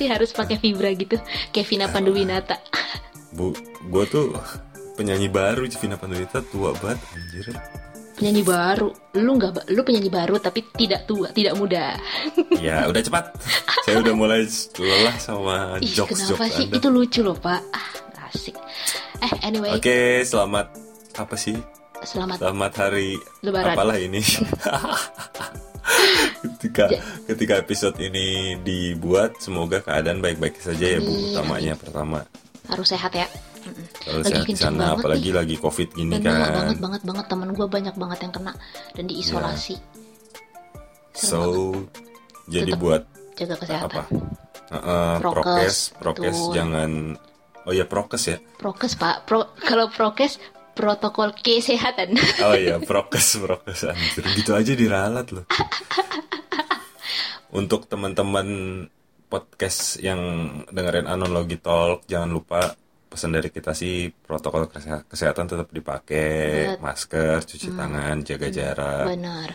sih harus pakai vibra gitu? Kayak Vina Panduwinata. Bu, gue tuh penyanyi baru Vina Panduwinata tua banget anjir. Penyanyi baru. Lu nggak lu penyanyi baru tapi tidak tua, tidak muda. Ya, udah cepat. Saya udah mulai lelah sama Ih, jokes-jokes kenapa sih? Anda. Itu lucu loh, Pak. Ah, asik. Eh, anyway, Oke, selamat apa sih? selamat Selamat hari Lebaran. apalah ini. ketika ketika episode ini dibuat, semoga keadaan baik-baik saja ya Bu. Utamanya pertama. harus sehat ya. Kalau Lagi sehat di sana, banget apalagi lagi Covid gini Dan banget kan. banget banget banget temen gue banyak banget yang kena dan diisolasi. So, jadi Tetap buat Jaga kesehatan. apa? Heeh, Prokes, prokes, prokes betul. jangan Oh ya prokes ya. Prokes, Pak. Pro kalau prokes protokol kesehatan. Oh iya, prokes, prokes anjir. Gitu aja diralat loh. Untuk teman-teman podcast yang dengerin Anologi Talk, jangan lupa pesan dari kita sih protokol kese- kesehatan tetap dipakai, masker, cuci tangan, jaga jarak. Benar.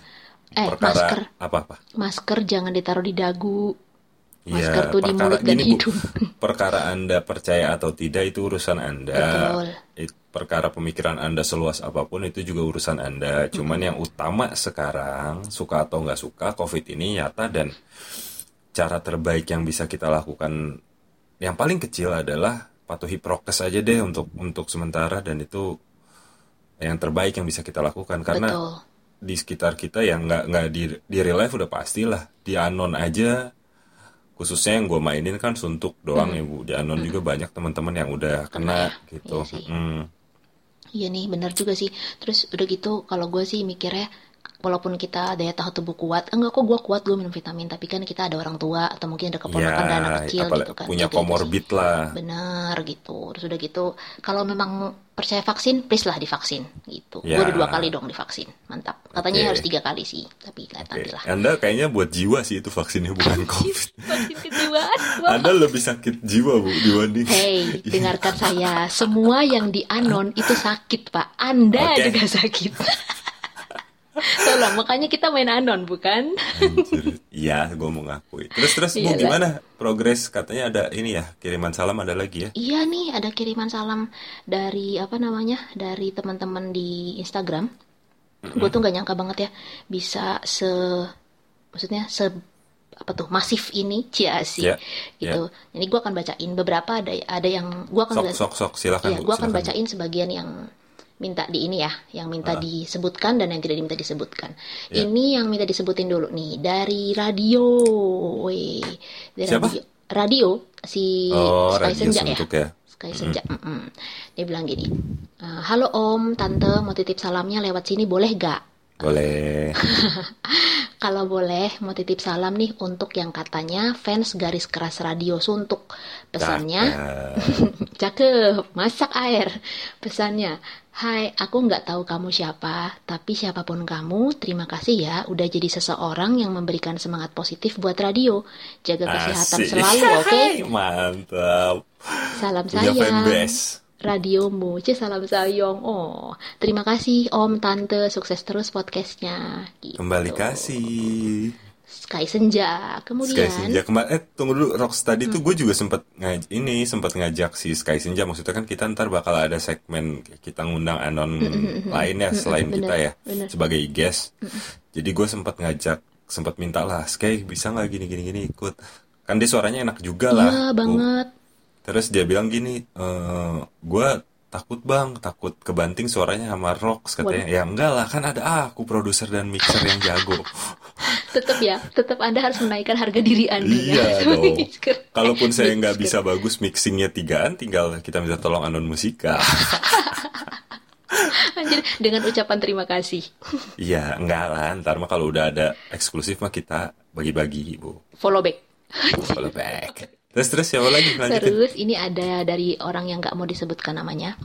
Eh, Perkara masker apa-apa? masker jangan ditaruh di dagu. Iya, Masker tuh di perkara- mulut dan gini, Bu. hidung. Perkara Anda percaya atau tidak itu urusan Anda. Betul. It- perkara pemikiran Anda seluas apa pun itu juga urusan Anda. Cuman yang utama sekarang, suka atau nggak suka, COVID ini nyata dan cara terbaik yang bisa kita lakukan yang paling kecil adalah patuhi prokes aja deh untuk untuk sementara dan itu yang terbaik yang bisa kita lakukan karena Betul. di sekitar kita yang nggak nggak di di real life udah pastilah di anon aja khususnya yang gue mainin kan suntuk doang ya bu di anon juga banyak teman-teman yang udah kena gitu Iya sih. Mm. Iya nih, benar juga sih. Terus udah gitu, kalau gue sih mikirnya, walaupun kita daya tahan tubuh kuat, enggak kok gue kuat gue minum vitamin, tapi kan kita ada orang tua atau mungkin ada keponakan dan anak kecil Ya, apalagi gitu kan. punya komorbid lah Benar gitu. Terus udah gitu, kalau memang percaya vaksin, please lah divaksin gitu. Ya. Gue udah dua kali dong divaksin, mantap. Katanya Oke. harus tiga kali sih, tapi Oke. nanti lah. Anda kayaknya buat jiwa sih itu vaksinnya bukan covid Vaksin kejiwaan. Anda lebih sakit jiwa bu dibanding Hey, dengarkan saya. Semua yang di anon itu sakit, Pak. Anda Oke. juga sakit. Tolong, makanya kita main anon, bukan? Iya, gue mau ngakui. Terus terus bu Iyalah. gimana progres? Katanya ada ini ya kiriman salam ada lagi ya? Iya nih, ada kiriman salam dari apa namanya? Dari teman-teman di Instagram. Gue tuh nggak nyangka banget ya bisa se maksudnya se apa tuh masif ini cia sih Ya, gitu. Ini gue akan bacain beberapa ada ada yang gue akan Sok sok sok silakan Iya, bu. gue akan silakan, bacain sebagian yang minta di ini ya, yang minta Ah. disebutkan dan yang tidak diminta disebutkan. Ya. Ini yang minta disebutin dulu nih dari radio, weh, dari Siapa? radio, radio si Oh, Sky radio Senja ya. ya. Sky Senja. mm-mm. Dia bilang gini, "Eh, halo Om, Tante, mau titip salamnya lewat sini boleh gak? Boleh. Kalau boleh, mau titip salam nih untuk yang katanya fans garis keras radio suntuk. Pesannya, Cakep. Cakep, masak air. Pesannya, Hai, aku nggak tahu kamu siapa, tapi siapa pun kamu, terima kasih ya udah jadi seseorang yang memberikan semangat positif buat radio. Jaga kesehatan Asik. selalu, oke? Mantap. Salam Punya sayang. fanbase. Radiomu, Cie, salam sayang. Oh, terima kasih Om, Tante, sukses terus podcastnya. Gitu. Kembali kasih. Sky Senja. Kemudian, Sky Senja kemarin eh tunggu dulu Rocks tadi tuh gue juga sempat ngaj ini sempat ngajak si Sky Senja maksudnya kan kita ntar bakal ada segmen kita ngundang anon lainnya selain bener, kita ya bener. sebagai guest jadi gue sempat ngajak sempat minta lah Sky bisa nggak gini gini gini ikut kan dia suaranya enak juga lah Iya banget. Terus dia bilang gini eh gue takut bang takut kebanting suaranya sama Rocks katanya ya enggak lah kan ada aku produser dan mixer yang jago Tetap ya, tetap Anda harus menaikkan harga diri Anda Iya ya. dong. Kalaupun saya nggak bisa bagus mixingnya tigaan, tinggal kita minta tolong Anon Musika. Anjir, dengan ucapan terima kasih. Iya, enggak lah. Ntar mah kalau udah ada eksklusif mah kita bagi-bagi, Bu. Follow back. Follow back. Terus terus siapa lagi lanjutin? Terus ini ada dari orang yang nggak mau disebutkan namanya.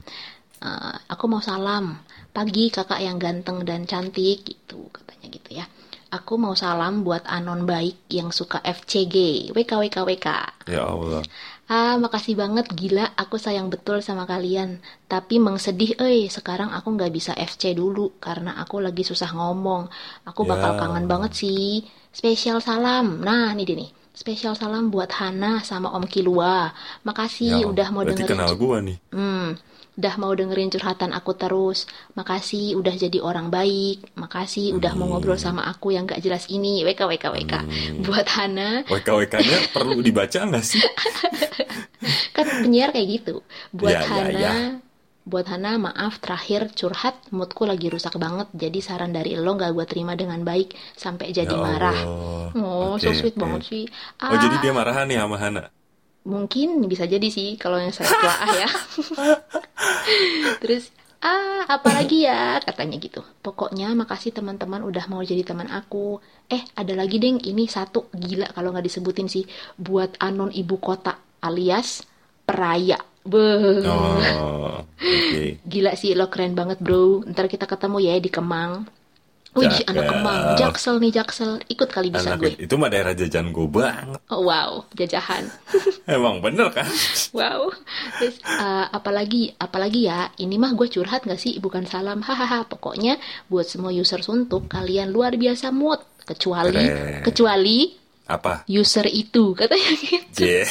Eh, aku mau salam pagi kakak yang ganteng dan cantik gitu katanya gitu ya. Aku mau salam buat anon baik yang suka FCG, WKWKWK. Ya Allah. Ah, makasih banget gila, aku sayang betul sama kalian. Tapi mengsedih, eh, sekarang aku nggak bisa FC dulu karena aku lagi susah ngomong. Aku bakal Ya. kangen banget sih. Spesial salam. Nah, ini dia nih. Spesial salam buat Hana sama Om Kilua. Makasih Ya, udah mau dengerin kenal gua nih. Hmm, udah mau dengerin curhatan aku terus. Makasih udah jadi orang baik. Makasih udah mau ngobrol sama aku yang gak jelas ini. WK WK WK. Buat Hana, WK-WK-nya perlu dibaca nggak sih? kan penyiar kayak gitu. Buat Ya, ya, Hana, ya. Buat Hana maaf terakhir curhat moodku lagi rusak banget. Jadi saran dari lo gak gue terima dengan baik sampai jadi Ya marah. Oh, so Oke, sweet oke. banget sih. Oh jadi Ah, dia marahan nih sama Hana. Mungkin bisa jadi sih kalau yang saya telaah ya. Terus ah apalagi ya katanya gitu. Pokoknya makasih teman-teman udah mau jadi teman aku. Eh ada lagi deng ini satu gila kalau nggak disebutin sih buat anon ibu kota alias peraya. Beuh. Oh, oke. Gila sih lo keren banget bro. Ntar kita ketemu ya di Kemang. Wih anak. Kemang. Jaksel nih Jaksel. Ikut kali bisa Anak gue. itu mah daerah jajan gue banget. Oh wow jajahan. Emang bener kan? Wow. Terus eh, apalagi apalagi ya, ini mah gue curhat gak sih? Bukan salam. Hahaha. Pokoknya buat semua user suntuk kalian luar biasa mood kecuali Keren. kecuali Apa? user itu katanya gitu. J.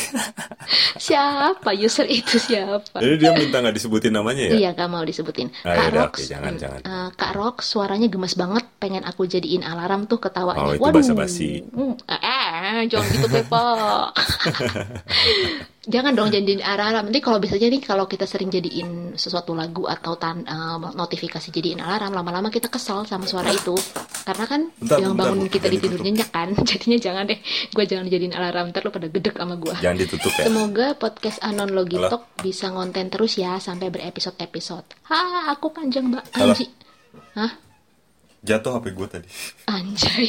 Siapa user itu siapa? Jadi dia minta nggak disebutin namanya ya? Iya, gak mau disebutin. Ah, Kak yaudah, Rox, oke, jangan, hmm, jangan. eh, Kak Rox suaranya gemes banget, pengen aku jadiin alarm tuh ketawanya. Oh, itu basa-basi. Hmm, eh, jangan gitu Pepo. jangan dong jadiin alarm. Nanti kalau biasanya nih kalau kita sering jadiin sesuatu lagu atau tan eh, notifikasi jadiin alarm, lama-lama kita kesel sama suara itu. Karena kan Bentar, yang bentar, bangun Bu. kita di tidur nyenyak kan. Jadinya jangan deh. Gue jangan jadiin alarm, ntar lu pada gedek sama gue. Jangan ditutup ya. Semoga podcast Anon Halo? Logitalk bisa ngonten terus ya sampai berepisode-episode. Ha, aku panjang mbak. Halo? Anji. Hah? Jatuh HP gue tadi. Anjay.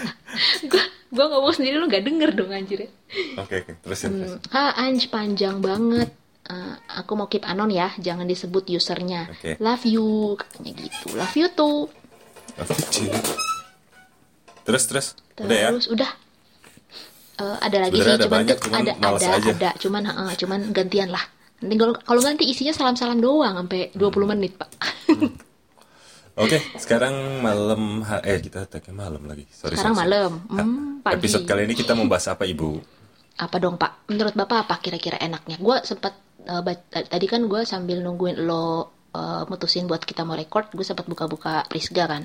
gua gua ngomong sendiri lu gak denger dong anjir. ya. Oke oke terusin terus. Ha, Anj panjang banget. Eh, aku mau keep anon ya, jangan disebut usernya. Oke. Love you, katanya gitu. Love you tuh. Terus terus. Udah ya. Terus udah. Eh, ada lagi Sebenarnya sih, ada cuman banyak, cuman ada ada aja. ada, cuman eh, cuman gantian lah. Nanti kalau ganti isinya salam-salam doang sampai 20 menit, Pak. Oke, sekarang malam eh kita tagnya malam lagi. Sorry. Sekarang sorry, malam. Hmm, pagi. Episode kali ini kita membahas apa, Ibu? Apa dong, Pak? Menurut Bapak apa kira-kira enaknya? Gue sempat ba- tadi kan gue sambil nungguin lo eh, mutusin buat kita mau record, gue sempat buka-buka Prisga kan.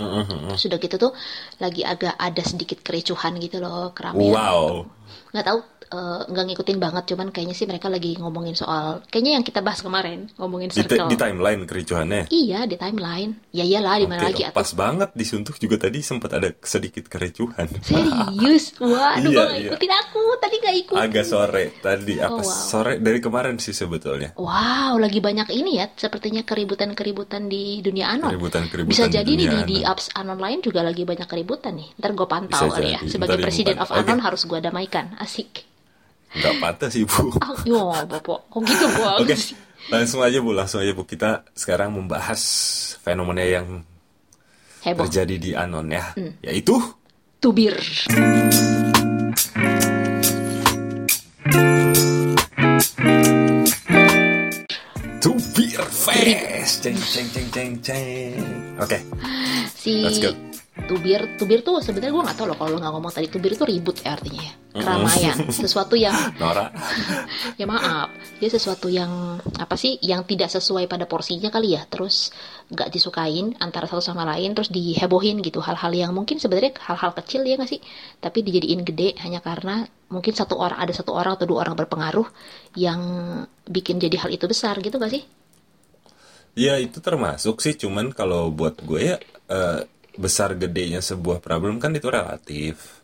Mhm. Sudah gitu tuh lagi agak ada sedikit kericuhan gitu loh, keramaian. Wow. Nggak tahu eh, nggak ngikutin banget, cuman kayaknya sih mereka lagi ngomongin soal kayaknya yang kita bahas kemarin, ngomongin Di, circle. di timeline kericuhannya. Iya, di timeline. Ya iyalah, di mana lagi pas banget disuntuk juga tadi sempat ada sedikit kericuhan. Serius? Wah, aduh Iya, nggak iya. ikutin aku. Tadi nggak ikutin. Agak sore tadi apa Oh, wow. sore dari kemarin sih sebetulnya. Wow, lagi banyak ini ya, sepertinya keributan-keributan di dunia anon. Keributan-keributan Bisa di jadi nih di, di anon. apps anon lain juga lagi banyak keributan nih. Ntar gue pantau Bisa kali ya. Sebagai presiden of anon harus gue damaikan. Asik. Nggak pantas Ibu. Oh, yo, bapak. Kok gitu Oke, bagus sih? langsung aja Bu, langsung aja Bu. Kita sekarang membahas fenomena yang Heboh. terjadi di Anon ya, Hmm. yaitu Tubir. Tubir Fest. Ceng ceng ceng ceng ceng. Oke, Si Let's go. Tubir, tubir tuh sebenarnya gue nggak tahu loh kalau lo nggak ngomong tadi. Tubir itu ribut ya artinya ya. Keramaian, sesuatu yang Nora. ya maaf. Dia sesuatu yang apa sih yang tidak sesuai pada porsinya kali ya. Terus nggak disukain antara satu sama lain terus dihebohin gitu. Hal-hal yang mungkin sebenarnya hal-hal kecil ya nggak sih? Tapi dijadiin gede hanya karena mungkin satu orang ada satu orang atau dua orang berpengaruh yang bikin jadi hal itu besar gitu gak sih? Ya itu termasuk sih, cuman kalau buat gue ya eh, besar gedenya sebuah problem kan itu relatif.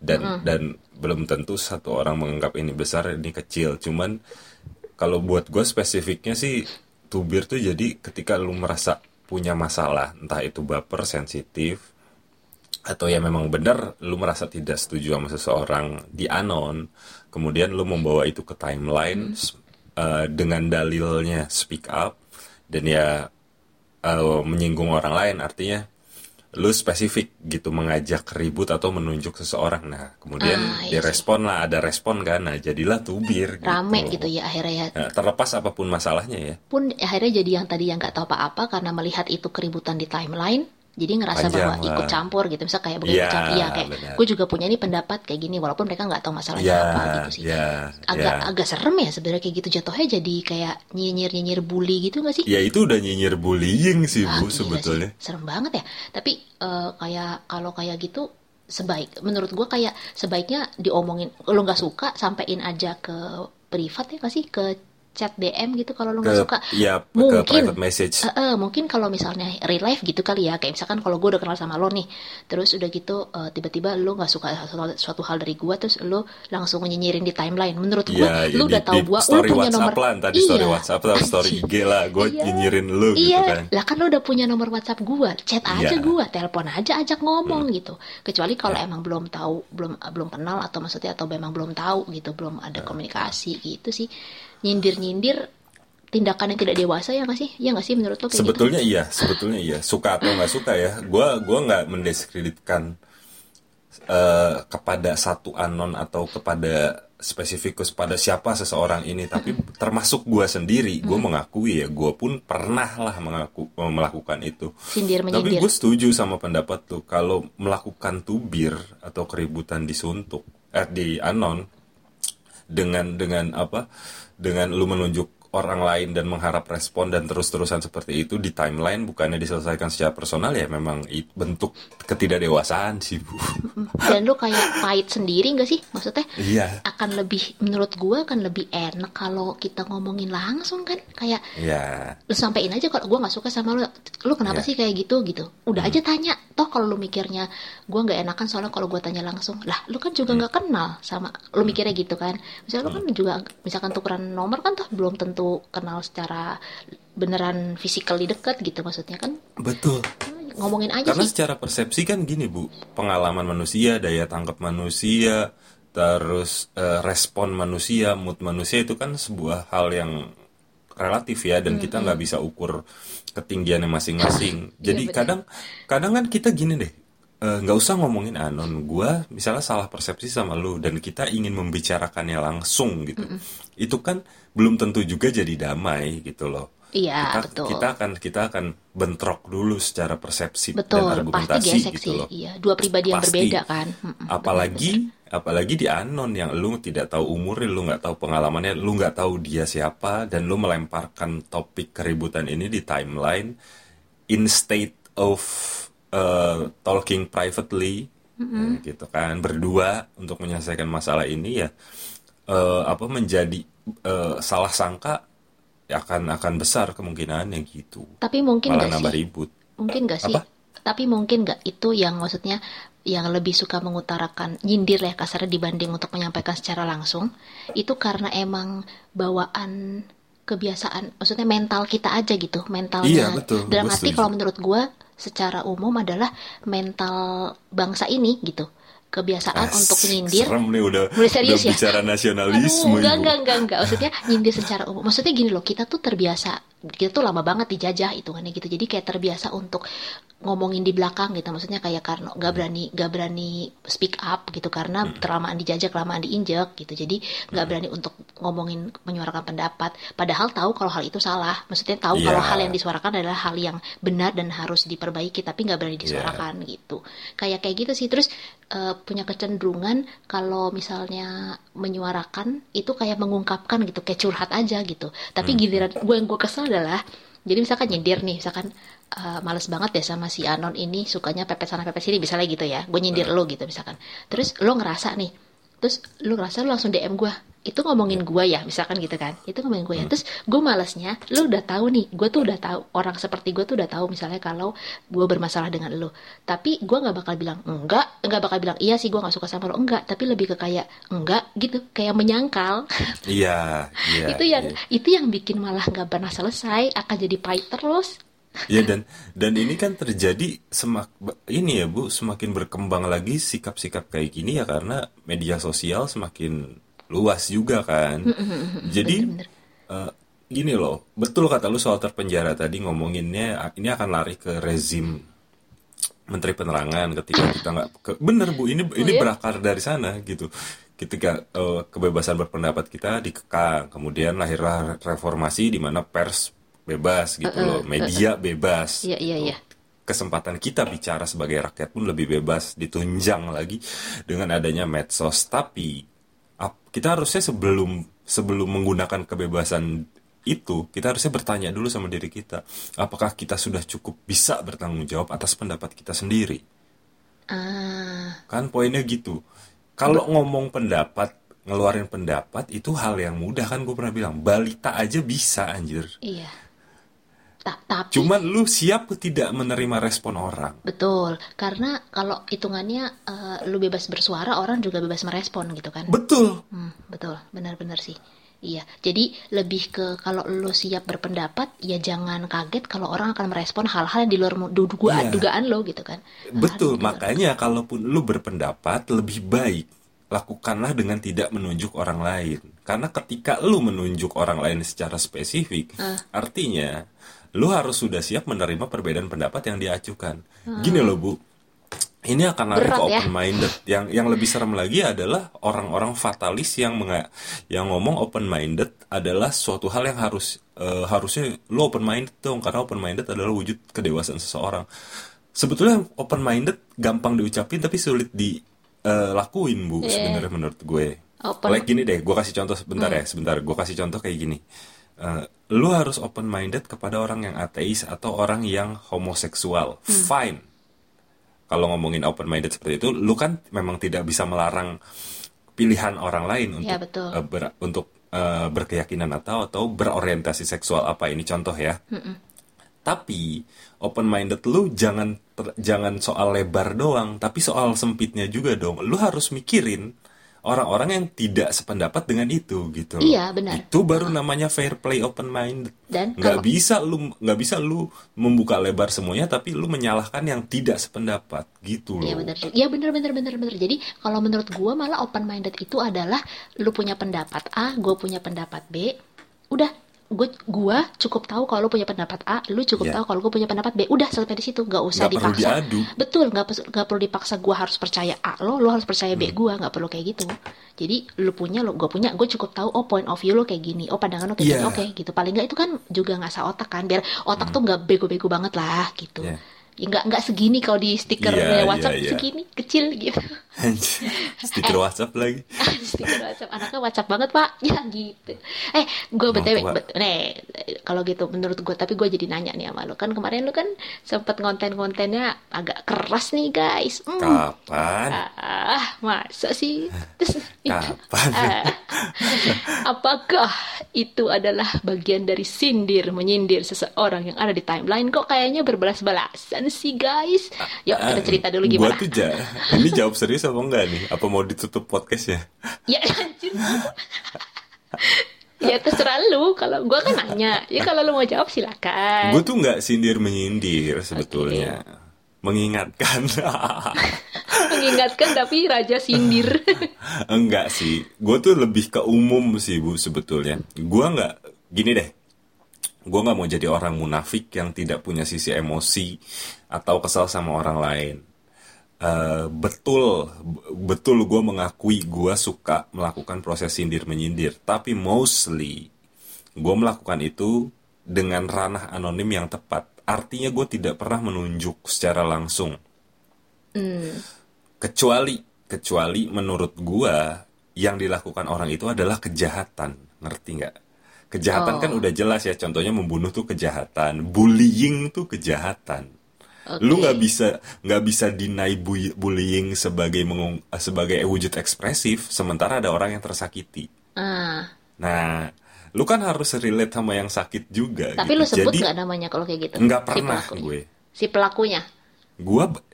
Dan dan belum tentu satu orang menganggap ini besar ini kecil. Cuman kalau buat gue spesifiknya sih tubir tuh jadi ketika lu merasa punya masalah, entah itu baper, sensitif, atau ya memang benar lu merasa tidak setuju sama seseorang di anon, kemudian lu membawa itu ke timeline s- eh, dengan dalilnya speak up dan ya eh, menyinggung orang lain artinya lu spesifik gitu mengajak ribut atau menunjuk seseorang. Nah kemudian Ah, iya direspon lah ada respon kan. Nah jadilah tubir rame gitu ya akhirnya ya. Nah, terlepas apa pun masalahnya ya. Pun akhirnya jadi yang tadi yang nggak tahu apa-apa karena melihat itu keributan di timeline jadi ngerasa Panjang bahwa lah. ikut campur gitu misal kayak begitu Iya, campur iya kayak gue juga punya nih pendapat kayak gini walaupun mereka nggak tahu masalahnya Ya, apa gitu sih ya, agak ya. agak serem ya sebenarnya kayak gitu jatuhnya jadi kayak nyinyir nyinyir bully gitu nggak sih Ya itu udah nyinyir bullying sih Ah, Bu gila sebetulnya. sih. serem banget ya tapi eh, kayak kalau kayak gitu sebaik menurut gua kayak sebaiknya diomongin lo nggak suka sampein aja ke privat ya nggak sih ke chat DM gitu kalau lo nggak Ke suka ya ke mungkin private message. Eh, eh, mungkin kalau misalnya real life gitu kali ya kayak misalkan kalau gue udah kenal sama lo nih terus udah gitu eh, tiba-tiba lo nggak suka suatu, suatu hal dari gue terus lo langsung nyinyirin di timeline menurut gue Iya, lo ya, udah di- tahu gue lo story punya WhatsApp nomor lah, tadi story Iya. WhatsApp atau story IG lah, gue Iya. nyinyirin lu gitu iya, kan. lah kan lo udah punya nomor WhatsApp gua, chat aja Iya. Hmm. gua, telepon aja ajak ngomong gitu. Kecuali kalau emang belum tahu, belum belum kenal atau maksudnya atau memang belum tahu gitu, belum Hmm. ada komunikasi gitu sih. Nyindir-nyindir tindakan yang tidak dewasa ya nggak sih? Ya nggak sih menurut lo kayak gitu? Sebetulnya iya, sebetulnya iya. Suka atau nggak suka ya, gue gua nggak mendiskreditkan eh, kepada satu anon atau kepada spesifikus pada siapa seseorang ini, tapi termasuk gue sendiri, gue mengakui ya, gue pun pernah lah mengaku melakukan itu. Sindir Tapi gue setuju sama pendapat tuh kalau melakukan tubir atau keributan di suntuk eh di anon dengan dengan apa dengan lu menunjuk orang lain dan mengharap respon dan terus-terusan seperti itu di timeline bukannya diselesaikan secara personal ya memang bentuk ketidakdewasaan sih bu. Dan lo kayak pahit sendiri nggak sih? Maksudnya iya. akan lebih menurut gua akan lebih enak kalau kita ngomongin langsung kan? Kayak iya. lu sampein aja kalau gue nggak suka sama lu lu kenapa Iya. sih kayak gitu gitu? Udah aja tanya. Toh kalau lu mikirnya gue nggak enakan soalnya kalau gue tanya langsung lah lu kan juga nggak kenal sama lu mikirnya gitu kan? Misalnya lu kan juga misalkan tukeran nomor kan toh belum tentu kenal secara beneran physically deket gitu maksudnya kan? Betul. Ngomongin aja Karena sih. secara persepsi kan gini bu, pengalaman manusia, daya tangkap manusia, terus eh, respon manusia, mood manusia itu kan sebuah hal yang relatif ya, dan kita nggak bisa ukur ketinggiannya masing-masing. Jadi benar. kadang, kadang kan kita gini deh, eh, nggak usah ngomongin anon, gua misalnya salah persepsi sama lu, dan kita ingin membicarakannya langsung gitu, itu kan belum tentu juga jadi damai gitu loh. Iya kita, betul. kita akan kita akan bentrok dulu secara persepsi betul dan pasti argumentasi gesek gitu loh. iya dua pribadi yang Pasti. berbeda kan. Mm-mm, Apalagi apalagi di anon yang lu tidak tahu umurnya, lu nggak tahu pengalamannya, lu nggak tahu dia siapa dan lu melemparkan topik keributan ini di timeline. In state of uh, talking privately eh, gitu kan. Berdua untuk menyelesaikan masalah ini ya eh, apa menjadi eh, salah sangka ya akan akan besar kemungkinannya gitu. Tapi mungkin malah nambah sih? ribut. Mungkin gak sih? Apa? Tapi mungkin gak itu yang maksudnya yang lebih suka mengutarakan nyindir ya kasarnya dibanding untuk menyampaikan secara langsung. Itu karena emang bawaan kebiasaan maksudnya mental kita aja gitu mentalnya Iya, betul. dalam arti kalau menurut gua secara umum adalah mental bangsa ini gitu kebiasaan untuk Asik, nyindir serem nih udah Udah serius ya? bicara nasionalisme Aduh, enggak, enggak, enggak, enggak. Maksudnya nyindir secara umum. Maksudnya gini loh, kita tuh terbiasa, kita tuh lama banget dijajah hitungannya gitu. Jadi kayak terbiasa untuk ngomongin di belakang gitu. Maksudnya kayak karena nggak berani, nggak berani speak up gitu karena Hmm. kelamaan dijajah, kelamaan diinjek gitu. Jadi nggak berani untuk ngomongin, menyuarakan pendapat. Padahal tahu kalau hal itu salah. Maksudnya tahu Iya. kalau hal yang disuarakan adalah hal yang benar dan harus diperbaiki, tapi nggak berani Iya. disuarakan gitu. Kayak kayak gitu sih. Terus eh, punya kecenderungan kalau misalnya menyuarakan itu kayak mengungkapkan gitu kayak curhat aja gitu tapi giliran gue yang gue kesel adalah jadi misalkan nyindir nih misalkan eh, males banget ya sama si Anon ini sukanya pepet sana pepet sini misalnya gitu ya. Gue nyindir lo gitu misalkan. Terus lo ngerasa nih terus lu ngerasa lu langsung DM gue itu ngomongin gue ya misalkan gitu kan. Itu ngomongin gue ya. Terus gue malesnya lu udah tahu nih gue tuh udah tahu orang seperti gue tuh udah tahu misalnya kalau gue bermasalah dengan lu. Tapi gue nggak bakal bilang enggak. Nggak bakal bilang iya sih gue nggak suka sama lo enggak tapi lebih ke kayak enggak gitu. Kayak menyangkal. Iya iya itu yang iya. itu yang bikin malah nggak pernah selesai akan jadi pahit terus. Ya dan dan ini kan terjadi semak ini ya Bu semakin berkembang lagi sikap-sikap kayak gini ya karena media sosial semakin luas juga kan. Jadi eh, gini loh, betul kata lu soal terpenjara tadi ngomonginnya ini akan lari ke rezim Menteri Penerangan ketika kita nggak ke, bener Bu ini ini ya? berakar dari sana gitu. Ketika eh, kebebasan berpendapat kita dikekang, kemudian lahirlah reformasi di mana pers bebas gitu loh, media bebas. iya iya gitu. iya kesempatan kita bicara sebagai rakyat pun lebih bebas ditunjang lagi dengan adanya medsos tapi ap- kita harusnya sebelum sebelum menggunakan kebebasan itu kita harusnya bertanya dulu sama diri kita apakah kita sudah cukup bisa bertanggung jawab atas pendapat kita sendiri? Ah, kan poinnya gitu. Kalau ngomong pendapat ngeluarin pendapat itu hal yang mudah kan gue pernah bilang. Balita aja bisa anjir. Iya. Ta- tapi cuman lu siap tidak menerima respon orang betul, karena kalau hitungannya eh, lu bebas bersuara, orang juga bebas merespon gitu kan. betul Hmm, betul, benar-benar sih. Iya, jadi lebih ke kalau lu siap berpendapat, ya jangan kaget kalau orang akan merespon hal-hal yang di luar dugaan, Iya. dugaan lo gitu kan. Hal-hal Betul, makanya kalaupun lu berpendapat lebih baik lakukanlah dengan tidak menunjuk orang lain. Karena ketika lu menunjuk orang lain secara spesifik, Ah. artinya lu harus sudah siap menerima perbedaan pendapat yang diajukan. Gini loh, Bu. Ini akan lari Berat ke ya. open minded. Yang yang lebih serem lagi adalah orang-orang fatalis yang menga- yang ngomong open minded adalah suatu hal yang harus eh, harusnya lu open minded dong karena open minded adalah wujud kedewasaan seseorang. Sebetulnya open minded gampang diucapin tapi sulit dilakuin Bu Iya. sebenarnya menurut gue. Open- Like gini deh, gue kasih contoh sebentar ya, sebentar. Gue kasih contoh kayak gini. Eh, lu harus open minded kepada orang yang ateis atau orang yang homoseksual. Fine kalau ngomongin open minded seperti itu, lu kan memang tidak bisa melarang pilihan orang lain untuk Ya, betul. eh, ber- untuk eh, berkeyakinan atau atau berorientasi seksual apa ini contoh ya. Tapi open minded lu jangan ter- jangan soal lebar doang, tapi soal sempitnya juga dong. Lu harus mikirin orang-orang yang tidak sependapat dengan itu gitu. loh. Iya, benar. Itu baru namanya fair play open minded. Dan nggak kalau- bisa lu nggak bisa lu membuka lebar semuanya tapi lu menyalahkan yang tidak sependapat gitu loh. Iya benar. Iya benar benar benar benar. Jadi kalau menurut gua malah open minded itu adalah lu punya pendapat A, gue punya pendapat B. Udah, gue gua cukup tahu kalau lu punya pendapat A, lu cukup Iya. tahu kalau gue punya pendapat B. Udah sampai di situ, nggak usah perlu dipaksa. diadu. Betul, nggak nggak perlu dipaksa gua harus percaya A lo, lo harus percaya Hmm. B gua, nggak perlu kayak gitu. Jadi lu punya lo, gue punya, gue cukup tahu oh point of view lo kayak gini, oh pandangan lo kayak gini, Iya. oke gitu. Paling nggak itu kan juga ngasah otak kan, biar otak tuh nggak bego-bego banget lah gitu. Iya. Ya, nggak nggak segini kalau di stiker Iya, WhatsApp iya, iya. segini kecil gitu. Stiker WhatsApp lagi. stiker WhatsApp anaknya WhatsApp banget pak ya gitu eh gue btw bet, nih kalau gitu menurut gue tapi gue jadi nanya nih sama lo kan kemarin lu kan sempet konten-kontennya agak keras nih guys Hmm. Kapan? ah masa sih Terus, Kapan? ah, apakah itu adalah bagian dari sindir menyindir seseorang yang ada di timeline kok kayaknya berbalas-balasan sih guys yuk kita cerita dulu Gua gimana tuh ja- ini jawab serius apa enggak nih? Apa mau ditutup podcastnya? Ya anjir. ya terserah lu. Kalau gua kan nanya. Ya kalau lu mau jawab silakan. Gue tuh nggak sindir menyindir sebetulnya. Mengingatkan. Mengingatkan tapi raja sindir. Enggak sih. Gue tuh lebih ke umum sih bu sebetulnya. Gue nggak gini deh. Gue nggak mau jadi orang munafik yang tidak punya sisi emosi atau kesal sama orang lain. Eh, betul, betul gue mengakui gue suka melakukan proses sindir menyindir. Tapi mostly gue melakukan itu dengan ranah anonim yang tepat. Artinya gue tidak pernah menunjuk secara langsung Hmm. kecuali kecuali menurut gua yang dilakukan orang itu adalah kejahatan ngerti nggak kejahatan Oh. kan udah jelas ya contohnya membunuh tuh kejahatan bullying tuh kejahatan Oke. lu nggak bisa nggak bisa bu- bullying sebagai mengung- sebagai wujud ekspresif sementara ada orang yang tersakiti Ah, nah lu kan harus relate sama yang sakit juga tapi gitu. lu sebut jadi nggak namanya kalau kayak gitu? nggak Si pernah pelakunya. gue Si pelakunya. gua b-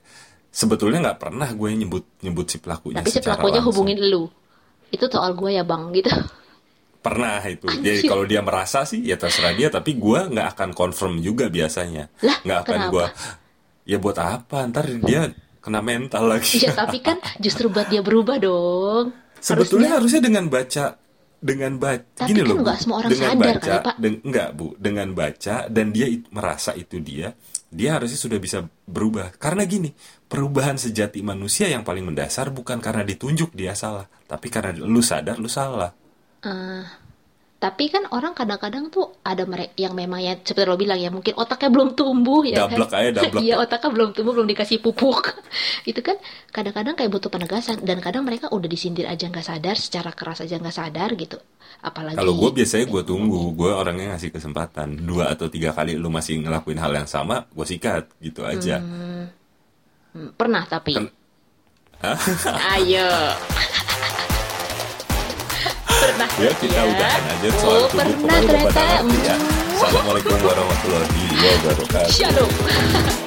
sebetulnya nggak pernah gue nyebut nyebut si pelakunya Tapi si pelakunya langsung. hubungin lu. Itu soal gue ya bang gitu. Pernah itu. Jadi Anjir. kalau dia merasa sih ya terserah dia tapi gua nggak akan confirm juga biasanya. Nggak akan gua ya buat apa? Ntar dia kena mental lagi. Iya tapi kan justru buat dia berubah dong. sebetulnya Harusnya- harusnya dengan baca dengan baca Tapi gini kan loh nggak semua orang dengan sadar baca kali, Pak. den- enggak bu. Dengan baca dan dia it- merasa itu dia dia harusnya sudah bisa berubah. Karena gini perubahan sejati manusia yang paling mendasar bukan karena ditunjuk dia salah tapi karena lu sadar lu salah Ah, tapi kan orang kadang-kadang tuh ada mereka yang memang ya seperti lo bilang ya mungkin otaknya belum tumbuh ya Dablek kan aja, dablek. iya otaknya belum tumbuh belum dikasih pupuk. Itu kan? Kadang-kadang kayak butuh penegasan dan kadang mereka udah disindir aja nggak sadar secara keras aja nggak sadar gitu. Apalagi Kalau gue biasanya gue tunggu, gue orangnya ngasih kesempatan. Dua atau tiga kali lu masih ngelakuin hal yang sama, gue sikat gitu aja. Hmm, pernah tapi? Kan- Hah? ayo Ya kita ya? udahan aja soal oh tubuh pernah pada ternyata ya. Hmm. Assalamualaikum warahmatullahi wabarakatuh. Shalom